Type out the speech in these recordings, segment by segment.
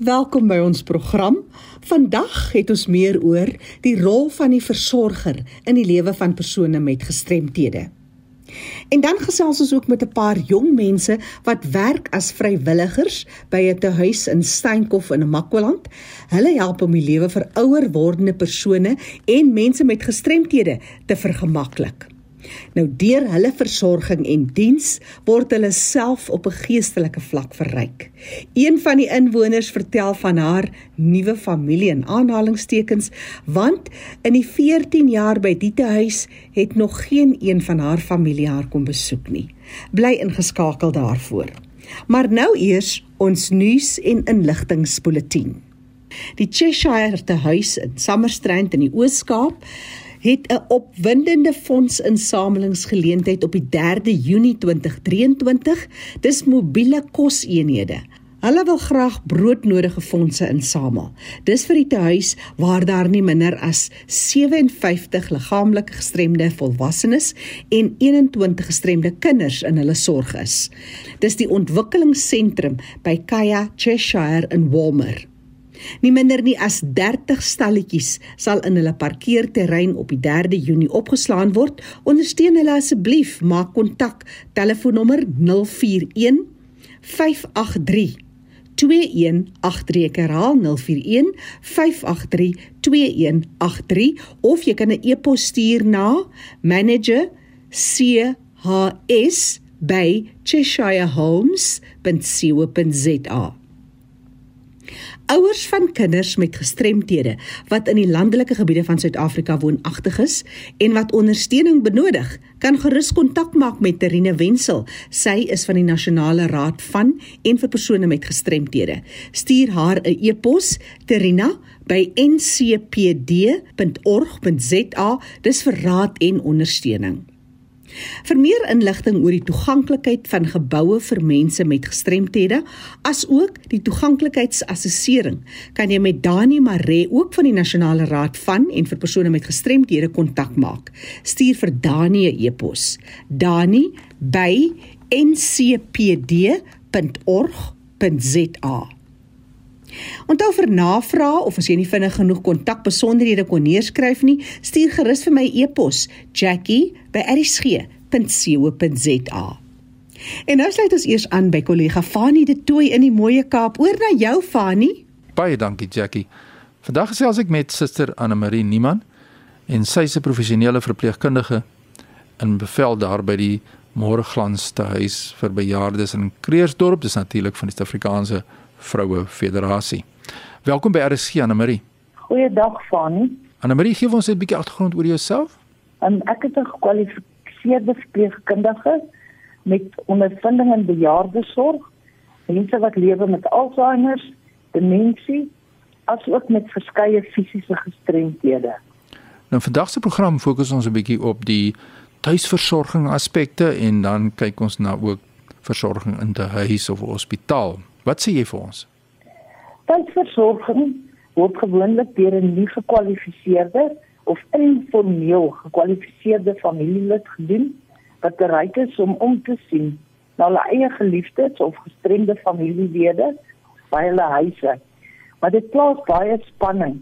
Welkom by ons program. Vandag het ons meer oor die rol van die versorger in die lewe van persone met gestremthede. En dan gesels ons ook met 'n paar jong mense wat werk as vrywilligers by 'n tehuis in Steenkof in Makwaland. Hulle help om die lewe vir ouer wordende persone en mense met gestremthede te vergemaklik. Nou deur hulle versorging en diens word hulle self op 'n geestelike vlak verryk. Een van die inwoners vertel van haar nuwe familie in aanhalingstekens want in die 14 jaar by die huis het nog geen een van haar familie haar kom besoek nie. Bly ingeskakel daarvoor. Maar nou eers ons nuus en inligtingspulsatie. Die Cheshire te huis in Summerstrand in die Oos-Kaap het 'n opwindende fondsinsamelingsgeleentheid op die 3de Junie 2023. Dis mobiele koseenhede. Hulle wil graag broodnodige fondse insamel. Dis vir die tehuis waar daar nie minder as 57 liggaamlik gestremde volwassenes en 21 gestremde kinders in hulle sorg is. Dis die ontwikkelingsentrum by Kaya Cheshire in Walmer. Nie minder nie as 30 stalletjies sal in hulle parkeerterrein op die 3de Junie opgeslaan word. Ondersteun hulle asseblief, maak kontak. Telefoonnommer 041 583 2183 ek herhaal 041 583 2183 of jy kan 'n e-pos stuur na manager.chshirehomes.co.za Ouers van kinders met gestremthede wat in die landelike gebiede van Suid-Afrika woonagtig is en wat ondersteuning benodig, kan gerus kontak maak met Terine Wenzel. Sy is van die Nasionale Raad van en vir persone met gestremthede. Stuur haar 'n e-pos Terina by ncpd.org.za. Dis vir raad en ondersteuning. Vir meer inligting oor die toeganklikheid van geboue vir mense met gestremthede, asook die toeganklikheidsassessering, kan jy met Dani Maree ook van die Nasionale Raad van en vir persone met gestremthede kontak maak. Stuur vir Dani 'n e-pos: dani@ncpd.org.za. Onthou vir navrae of as jy nie vinnig genoeg kontak besonderhede kon neerskryf nie, stuur gerus vir my e-pos jackie@rsg.co.za. En nou sluit ons eers aan by kollega Fanie de Tooi in die mooie Kaap. Oor na jou Fanie. Baie dankie Jackie. Vandag gesels ek met Suster Anne Marie Niemann en sy is 'n professionele verpleegkundige in bevel daar by die Môreglans te huis vir bejaardes in Kreersdorp. Dis natuurlik van die Suid-Afrikaanse Vroue Federasie. Welkom by RSG Anne Marie. Goeiedag Fani. Anne Marie, gee ons 'n bietjie agtergrond oor jouself. Um, ek is 'n gekwalifiseerde verpleegkundige met ondervinding in bejaardesorg, mense wat lewe met Alzheimer, demensie, asook met verskeie fisiese gestremthede. Nou vandag se program fokus ons 'n bietjie op die tuisversorging aspekte en dan kyk ons na ook versorging in 'n huis of hospitaal. Wat sê jy vir ons? Tuisversorging word gewoonlik deur 'n nie gekwalifiseerde of informeel gekwalifiseerde familielid gedoen wat bereid is om om te sien na hulle eie geliefdes of gestremde familielede by hulle huise. Maar dit plaas baie spanning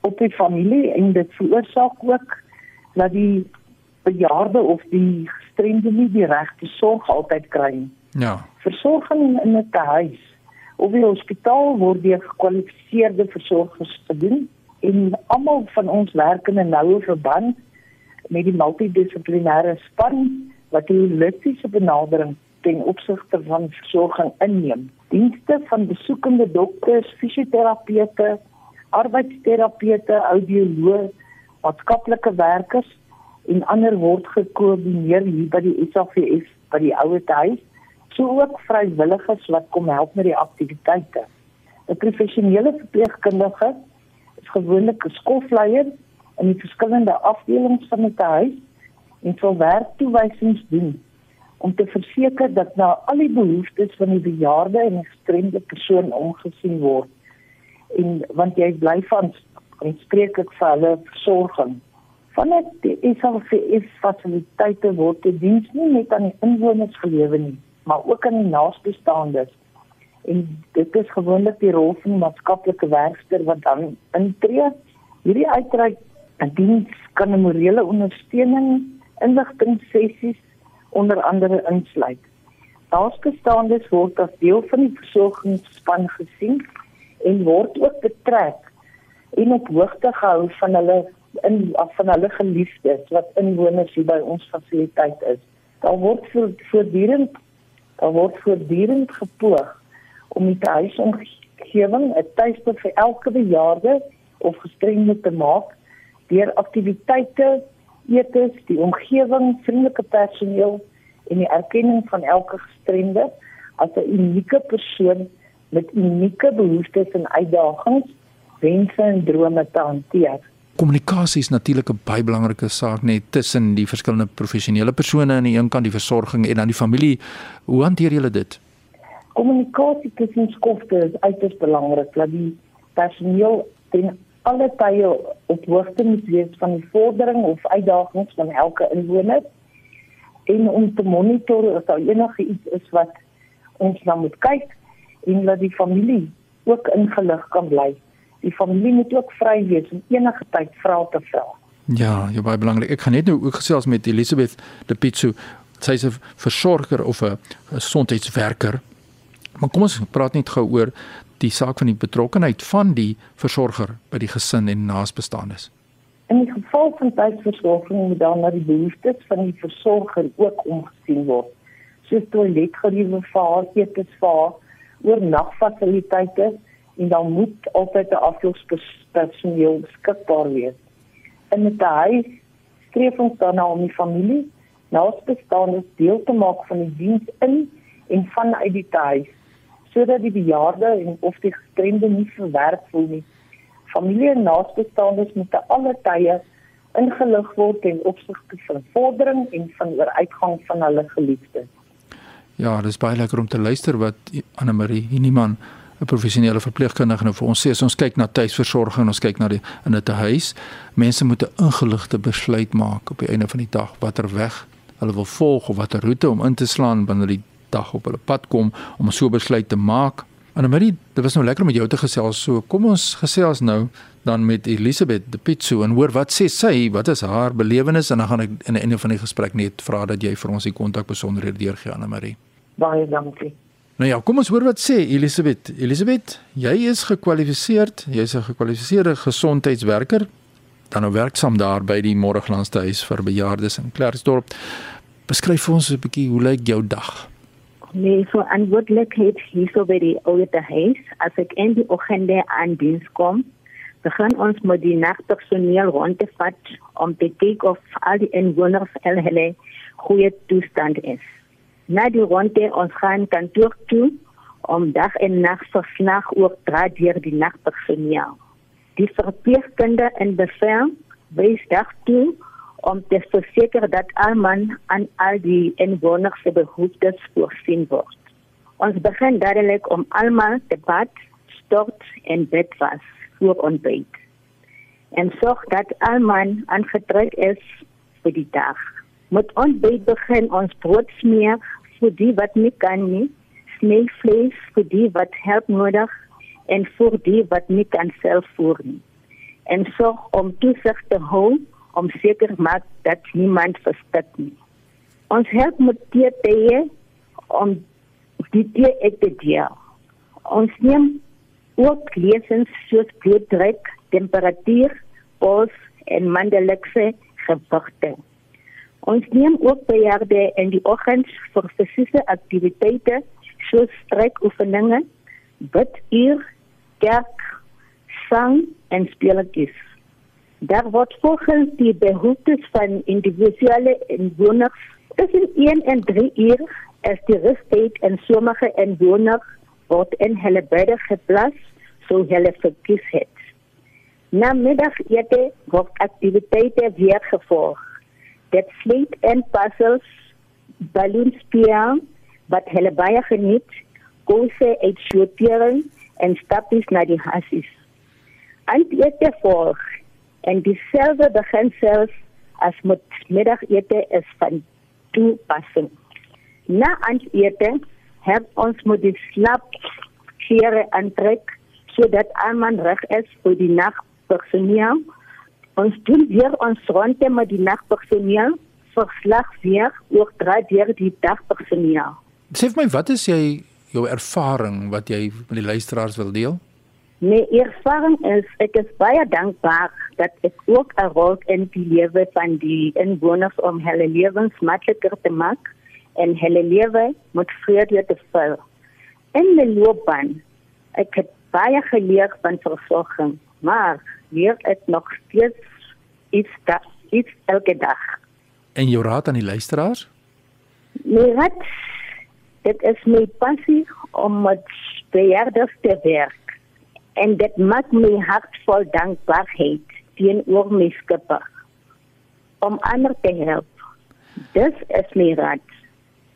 op die familie en dit veroorsaak ook dat die bejaarde of die gestremde nie die regte sorg altyd kry nie. Ja. Versorging in 'n huis of die hospitaal word deur gekwalifiseerde versorgers gedoen en almal van ons werk in 'n noue verband met die multidissiplinêre span wat die holistiese benadering ten opsigte van versorging inneem. Dienste van besoekende dokters, fisioterapeute, arbeidsterapeute, audioloë, maatskaplike werkers en ander word gekoördineer hier by die SAVF by die ouer huis so ook vrywilligers wat kom help met die aktiwiteite. 'n Professionele verpleegkundige is gewoonlik 'n skofleier in die verskillende afdelings van die huis en sal werktoewysings doen om te verseker dat na al die behoeftes van die bejaarde en gestremde persoon omgesien word. En want jy bly van en spreek ek vir hulle versorging. Vanuit die SAVF fasiliteite word die diens nie net aan die inwoners gelewer nie, maar ook aan die naastebestaandes en dit is gewoonlik die rol van maatskaplike werker wat dan intree. Hierdie uitreik diens kan 'n morele ondersteuning, inligting sessies onder andere insluit. Daarskestaandes word as deel van die versorgingsspan gesien en word ook betrek en op hoogte gehou van hulle in van hulle geliefdes wat inwoners hier by ons fasiliteit is. Daar word voortdurend daar word voortdurend gepoog om die huisomgewing 'n tuiste vir elke bejaarde of gestremde te maak deur aktiwiteite, etes, die omgewing, vriendelike personeel en die erkenning van elke gestremde as 'n unieke persoon met unieke behoeftes en uitdagings, wense en drome te hanteer. Kommunikasie is natuurlik 'n baie belangrike saak net tussen die verskillende professionele persone aan die een kant die versorging en dan die familie. Hoe hanteer julle dit? Kommunikasie tussen skofte is uiters belangrik dat die personeel ten alle tye op hoogte moet wees van die vordering of uitdagings van elke inwoner en om te monitor of daar enige iets is wat ons nou moet kyk en dat die familie ook ingelig kan bly. Die familie moet ook vry wees om enige tyd vra te vra. Ja, jy baie belangrik. Ek gaan net nou ook gesels met Elisabeth De Pitso. Sy is 'n versorger of 'n gesondheidswerker. Maar kom ons praat net gou oor die saak van die betrokkenheid van die versorger by die gesin en naasbestaandes. In die geval van tuisversorging moet dan na die behoeftes van die versorger ook omgesien word. Soos toiletgeriewe vir etes vir oornagfasiliteite en dan moet altyd 'n afdelingspersoneel beskikbaar wees. In 'n huis streef ons dan na om die familie naasbestaandes deel te maak van die diens in en vanuit die huis sodat die bejaarde en of die gestremde nie verwerp voel nie familie en naasbestaandes moet te alle tye ingelig word ten opsigte van vordering en van ooruitgang van hulle geliefdes. Ja, dis baie lekker om te luister wat Anne Marie Hiniman 'n professionele verpleegkundige nou vir ons sê as ons kyk na tuisversorging en ons kyk na die in 'n huis, mense moet 'n ingeligte besluit maak op die einde van die dag watter weg hulle wil volg of watter roete om in te slaan wanneer die dag op hulle pad kom om so 'n besluit te maak. Annelie, dit was nou lekker om jou te gesels. So kom ons gesels nou dan met Elisabeth de Pitso en hoor wat sê sy, wat is haar belewenis en dan gaan ek in die einde van die gesprek net vra dat jy vir ons die kontak besonderhede deurgee Annelie. Baie dankie. Nou ja, kom ons hoor wat sê Elisabeth. Elisabeth, jy is gekwalifiseer, jy's 'n gekwalifiseerde gesondheidswerker dan nou werksaam daar by die Morglandste huis vir bejaardes in Klerksdorp. Beskryf vir ons 'n bietjie hoe lyk jou dag? Nee, so verantwoordelijkheid hier zo bij die oude huis. Als ik in die ochtend aan dienst kom, begin ons met die nachtpersoneel rond te vat om te kijken of al die inwoners en hele goede toestand is. Na die ronde ons gaan kantoor toe om dag en nacht verslag ook draad hier die nachtpersoneel. Die verpleegkunde in bevel wees dag toe om te versekeren dat almal aan al die inwoners se behoeftes voorzien wordt. Ons begint dadelijk om allemaal te bad, stort en bed was voor ontbijt. En zorg dat allemaal aangetrekt is voor die dag. Met ontbijt begin ons brood smeer voor die wat niet kan niet, sneeuwvlees voor die wat help nodig en voor die wat niet kan zelf voeren. En zorg om toezicht te houden om seker maak dat niemand verstik nie. Ons help met tee om die tee ek te deel. Ons neem ook lesens soos bloeddruk, temperatuur, pols en mandelikse gewigte. Ons neem ook bejaarde in die oggend vir fisiese aktiwiteite soos strekoefeninge, biduur, kerk, sang en speletjies. Daar wordt volgens die behoeftes van individuele inwoners tussen 1 en 3 uur als de rusttijd en sommige inwoners wordt in hele bedden geplaatst, zo hele verkies het. Na middageten wordt activiteiten weer gevolgd. Dat sleet en puzzels, balloonspieren, wat hele baie geniet, uit sorteren en stapjes naar die hassies. Antwoorden volgt en dieselfde beginsels as met middagete is van toepassing. Na aandete help ons met die slap klere aantrek sodat almal reg is vir die nagpersoneel. Ons doen weer ons ronde met die nagpersoneel verslag weer oor drie deur die dagpersoneel. Sê vir my, wat is jy jou ervaring wat jy met die luisteraars wil deel? My ervaring is ek is baie dankbaar dat ek ook 'n rol in die lewe van die inwoners om hulle lewens makliker te maak en hulle lewe met vrede te vul. In my loopbaan ek het baie geleer van versorging, maar leer ek nog steeds iets dat iets elke dag. En jou raad aan die luisteraars? My raad dit is my passie om met bejaardes te werk en dit maak my hart vol dankbaarheid teenoor my skepper om ander te help. Dis is my raad.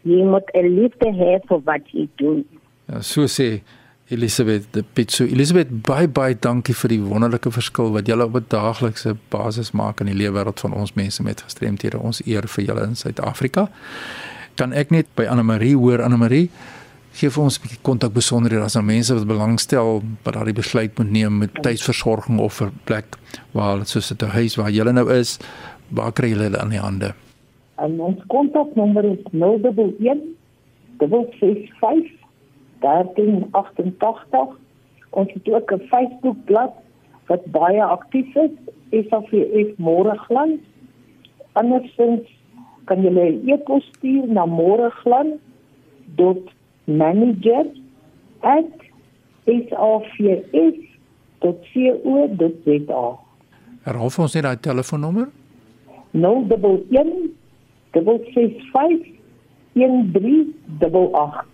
Jy moet 'n liefde hê vir wat jy doen. Ja, so sê Elisabeth de Pitso. Elisabeth, baie baie dankie vir die wonderlike verskil wat julle op 'n daaglikse basis maak in die lewe wêreld van ons mense met gestremthede. Ons eer vir julle in Suid-Afrika. Kan ek net by Anne Marie hoor Anne Marie? gee vir ons 'n bietjie kontak besonderhede as daar mense wat belangstel wat daardie besluit moet neem met tuisversorging of 'n plek waar soos 'n huis waar jy nou is, waar kry jy hulle aan die hande? En ons kontaknommer is 011 65 1388. Ons het ook 'n Facebookblad wat baie aktief is, SAVF Môregland. Andersins kan jy 'n e-pos stuur na môregland.com manager@safs.co.za. Herhaal vir ons net daai telefoonnommer. 011 665 1388.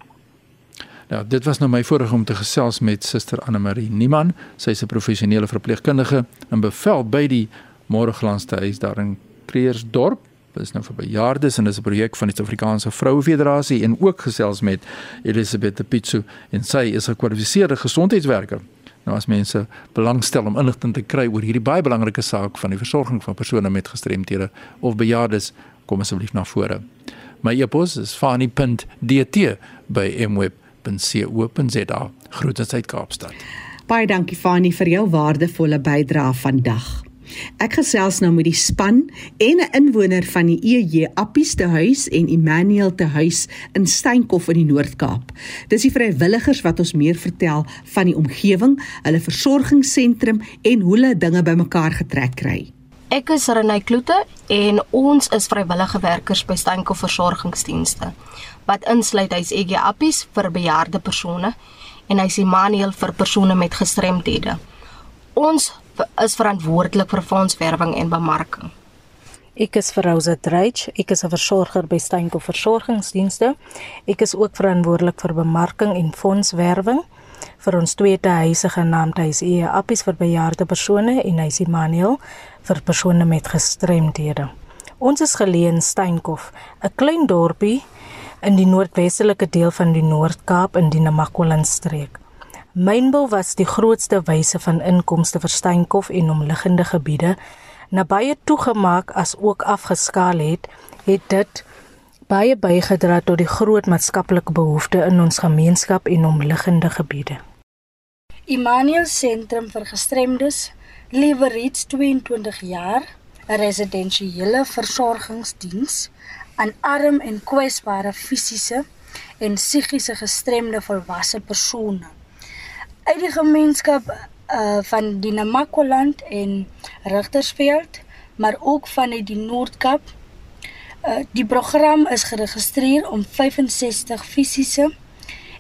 Nou, dit was nou my voorreg om te gesels met Suster Anne Marie Niman. Sy is 'n professionele verpleegkundige in bevel by die Môreglanste huis daar in Kreersdorp is nou vir bejaardes en dis 'n projek van die Suid-Afrikaanse Vroue Federasie en ook gesels met Elisabeth Pitso en sy is 'n gekwalifiseerde gesondheidswerker. Nou as mense belangstel om inligting te kry oor hierdie baie belangrike saak van die versorging van persone met gestremthede of bejaardes, kom asseblief na vore. My e-pos is fani.dt by mweb.co.za. Groete uit Kaapstad. Baie dankie Fani vir jou waardevolle bydrae vandag. Ek gesels nou met die span en 'n inwoner van die EJ Appies te huis en Immanuel te huis in Steenkof in die Noord-Kaap. Dis die vrywilligers wat ons meer vertel van die omgewing, hulle versorgingssentrum en hoe hulle dinge bymekaar getrek kry. Ek is Renay Kloete en ons is vrywillige werkers by Steenkof Versorgingsdienste wat insluit hy's EJ Appies vir bejaarde persone en hy's Immanuel vir persone met gestremthede. Ons is verantwoordelik vir fondswerwing en bemarking. Ek is Rosa Dreich, ek is 'n versorger by Steenko Versorgingsdienste. Ek is ook verantwoordelik vir bemarking en fondswerwing vir ons tweede huise genaamd Huis E Appies vir bejaarde persone en Huis Immanuel vir persone met gestremdhede. Ons is geleë in Steenkof, 'n klein dorpie in die noordwestelike deel van die Noord-Kaap in die Namakoland streek. Mynbou was die grootste wyse van inkomste vir Steenkof en omliggende gebiede. Na baie toegemaak as ook afgeskaal het, het dit baie bygedra tot die groot maatskaplike behoeftes in ons gemeenskap en omliggende gebiede. Immanuel Sentrum vir Gestremdes lewer reeds 22 jaar 'n residensiële versorgingsdiens aan arm en kwesbare fisiese en psigiese gestremde volwasse persone uit die gemeenskap uh van die Namakoland en Rigtersveld, maar ook van uit die Noord-Kaap. Uh die program is geregistreer om 65 fisiese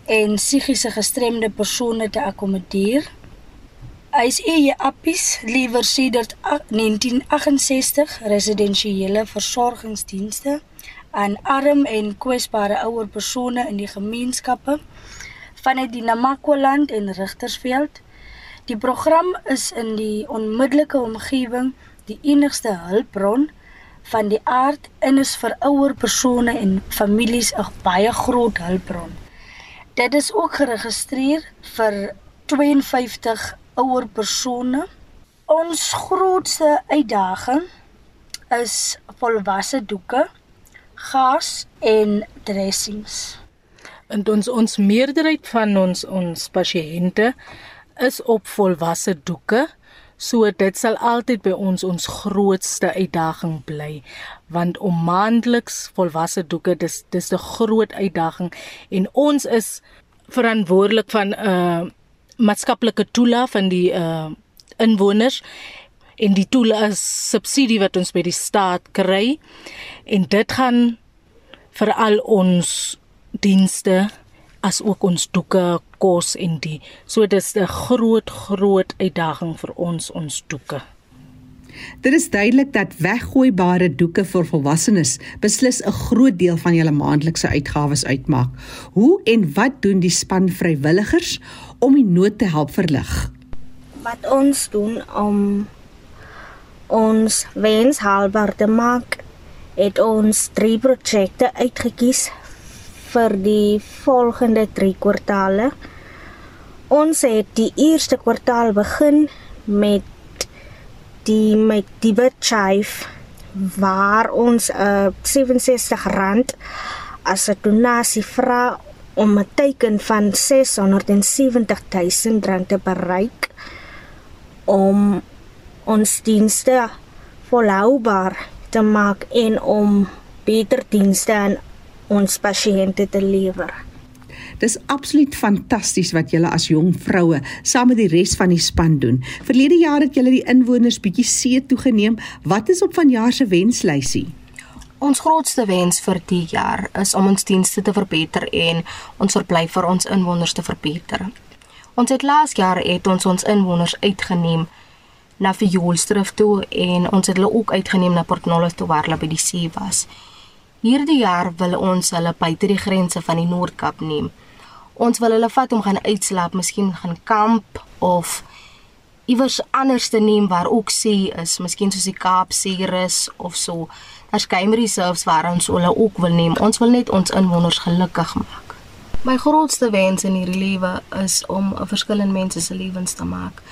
en psigiese gestremde persone te akkommodeer. Hy is eie appies liewer sedert 1968 residensiële versorgingsdienste aan arm en kwesbare ouer persone in die gemeenskappe vanuit die Namakoland en Rigtersveld. Die program is in die onmiddellike omgewing die enigste hulpbron van die aard en is vir ouer persone en families 'n baie groot hulpbron. Dit is ook geregistreer vir 52 ouer persone. Ons grootste uitdaging is volwasse doeke, gas en dressings. En ons ons meerderheid van ons ons pasiënte is op volwasse doeke. So dit sal altyd by ons ons grootste uitdaging bly want om maandeliks volwasse doeke dis dis 'n groot uitdaging en ons is verantwoordelik van 'n uh, maatskaplike toela van die uh, inwoners en die toela is subsidie wat ons by die staat kry en dit gaan vir al ons dienste as ook ons doeke kos en die so dis 'n groot groot uitdaging vir ons ons doeke Dit is duidelik dat weggooibare doeke vir volwassenes beslis 'n groot deel van julle maandelikse uitgawes uitmaak. Hoe en wat doen die span vrywilligers om die nood te help verlig? Wat ons doen om ons wens haalbaar te maak, het ons drie projekte uitgekies vir die volgende 3 kwartaale. Ons het die eerste kwartaal begin met die met die chief waar ons uh, 67 rand as 'n donasie vra om 'n teiken van 670 000 rand te bereik om ons dienste volhoubaar te maak en om beter dienste aan ons pasiënte te lewer. Dis absoluut fantasties wat julle as jong vroue saam met die res van die span doen. Verlede jaar het julle die inwoners bietjie see toegeneem. Wat is op vanjaar se wenslysie? Ons grootste wens vir die jaar is om ons dienste te verbeter en ons verblyf vir ons inwoners te verbeter. Ons het laas jaar het ons ons inwoners uitgeneem na Vioolstrif toe en ons het hulle ook uitgeneem na Port Nolloth toe waar hulle by die see was. Hierdie jaar wil ons hulle buite die grense van die Noord-Kaap neem. Ons wil hulle vat om gaan uitslaap, miskien gaan kamp of iewers anders te neem waar ook see is, miskien soos die Kaapsee rus of so. Daar's game reserves waar ons hulle ook wil neem. Ons wil net ons inwoners gelukkig maak. My grootste wens in hierdie lewe is om 'n verskil in mense se lewens te maak.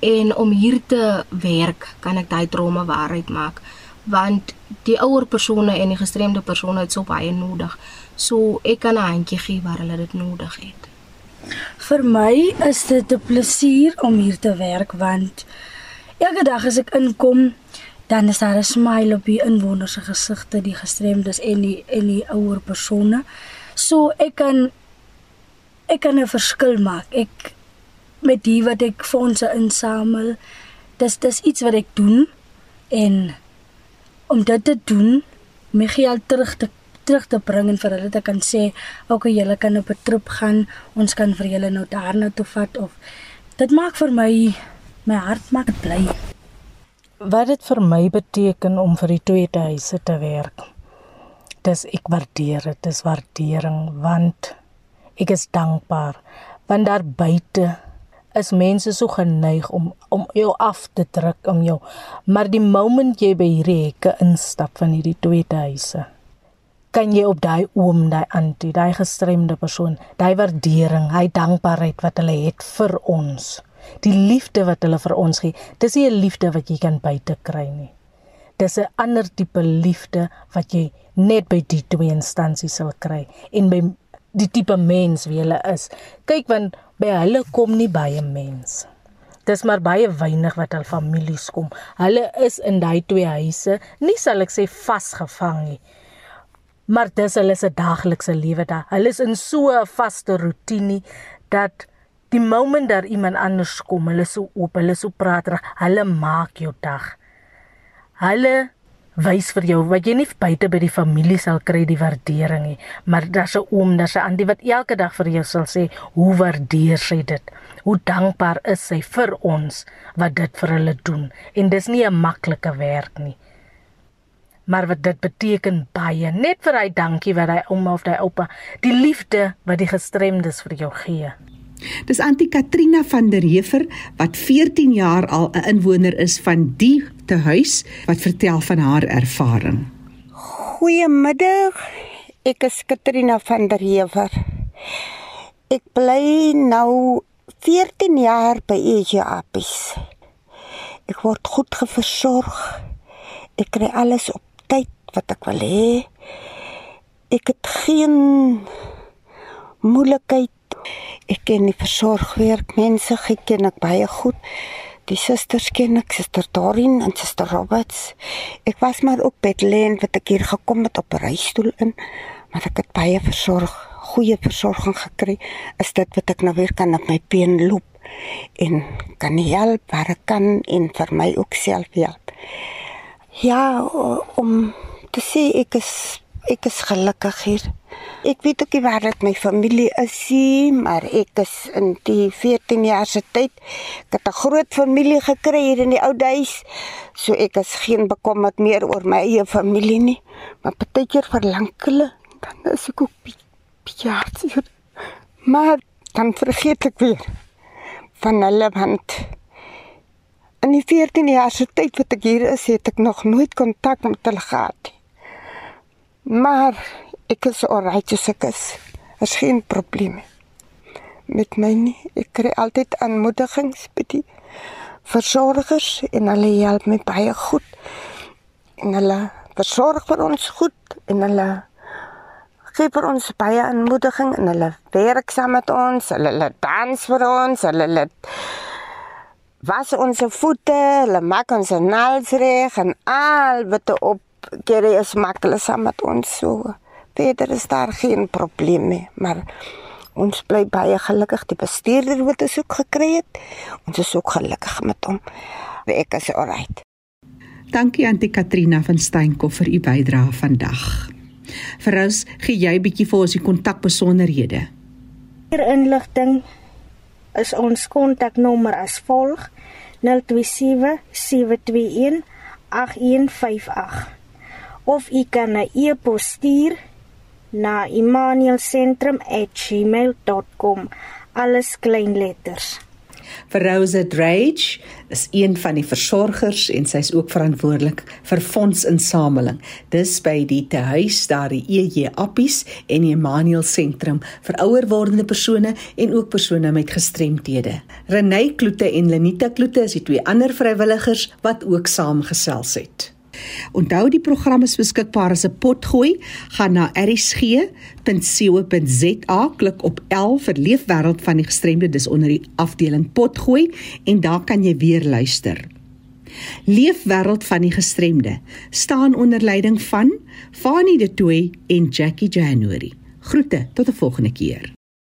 En om hier te werk, kan ek daai drome waarheid maak want die ouer persone en die gestremde persone het so baie nodig. So ek kan 'n handjie gee waar hulle dit nodig het. Vir my is dit 'n plesier om hier te werk want elke dag as ek inkom, dan is daar 'n smile op die inwoners se gesigte, die gestremdes en die en die ouer persone. So ek kan ek kan 'n verskil maak. Ek met die wat ek fondse insamel, dis dis iets wat ek doen en om dit te doen, my geld terug te terug te bring en vir hulle te kan sê, "Oké, okay, julle kan op 'n trip gaan. Ons kan vir julle nou daarna toe vat of dit maak vir my my hart maak bly." Wat dit vir my beteken om vir die tweede huise te werk. Dis ek waardeer dit, dis waardering want ek is dankbaar want daar buite is mense so geneig om om jou af te druk om jou maar die moment jy by hierdie hekke instap van hierdie tweede huise kan jy op daai oom, daai antie, daai gestremde persoon, daai waardering, hy dankbaarheid wat hulle het vir ons. Die liefde wat hulle vir ons gee. Dis nie 'n liefde wat jy kan buite kry nie. Dis 'n ander tipe liefde wat jy net by die twee instansies sal kry en by die tipe mens wie hulle is. Kyk want by hulle kom nie baie mense. Dis maar baie weinig wat hul families kom. Hulle is in daai twee huise, nie sal ek sê vasgevang nie maar dis hulle se daaglikse lewe daar. Hulle is in so 'n vaste rotine dat die oomblik dat iemand anders kom, hulle so oop, hulle so praterig, hulle maak jou dag. Hulle wys vir jou wat jy nie buite by die familie sal kry die waardering nie, maar daar's 'n oom, daar's 'n auntie wat elke dag vir jou sal sê hoe waardeer sy dit. Hoe dankbaar is sy vir ons wat dit vir hulle doen. En dis nie 'n maklike werk nie maar wat dit beteken baie net vir hy dankie wat hy ouma of hy oupa die liefde wat die gestremdes vir jou gee. Dis Antie Katrina van der Heever wat 14 jaar al 'n inwoner is van die te huis wat vertel van haar ervaring. Goeiemiddag. Ek is Katrina van der Heever. Ek bly nou 14 jaar by Eje Appies. Ek word goed geversorg. Ek kry alles op tyd wat ek wil hê. Ek het geen moeilikheid. Ek ken die versorgwerk mense, ek ken ek baie goed. Die susters ken ek, suster Dorien en suster Roberts. Ek was maar ook bedlen wat ek hier gekom het op 'n reistool in, maar ek het baie versorg, goeie versorging gekry. Is dit wat ek nou weer kan op my been loop en kan help waar ek kan en vir my ook self help. Ja, om te sê ek is ek is gelukkig hier. Ek weet ook nie waar dit my familie is nie, maar ek is in die 14 jaar se tyd ek het 'n groot familie gekry hier in die ou huis. So ek is geen bekommerd meer oor my eie familie nie. Maar partykeer verlang hulle, dan is ek ook ja, maar dan vergeet ek weer van hulle want in die 14 jaar se tyd wat ek hier is, het ek nog nooit kontak met hulle gehad nie. Maar ek is alright as ek is. Is geen probleem met my nie. Ek kry altyd aanmoedigings by die versorgers en hulle help my baie goed. En hulle versorg vir ons goed en hulle gee vir ons baie aanmoediging en hulle werk saam met ons. Hulle hulle dans vir ons. Hulle hulle was ons voete, hulle maak ons naels reg en al wat op Gary is maklik saam met ons so. Verder is daar geen probleme, maar ons bly baie gelukkig die bestuurder wat ons ook gekry het. Ons is ook gelukkig met hom. Ek is alright. Dankie aan die Katrina van Steenkop vir u bydrae vandag. Verrous, gee jy bietjie vir ons die kontakbesonderhede. Hier inligting is ons kontaknommer as volg: 027 721 8158 of u kan 'n e-pos stuur na immanuelsentrum@gmail.com alles klein letters. Vir Rose Drage is een van die versorgers en sy's ook verantwoordelik vir fondsinsameling. Dis by die tehuis daar die EJ Appies en die Emmanuel Sentrum vir ouer wordende persone en ook persone met gestremthede. Renée Kloete en Lenita Kloete is die twee ander vrywilligers wat ook saamgesels het. Onthou die program is beskikbaar as 'n potgooi. Gaan na erisg.co.za, klik op L vir Leefwêreld van die gestremde dis onder die afdeling potgooi en daar kan jy weer luister. Leefwêreld van die gestremde staan onder leiding van Fanie De Tooy en Jackie January. Groete tot 'n volgende keer.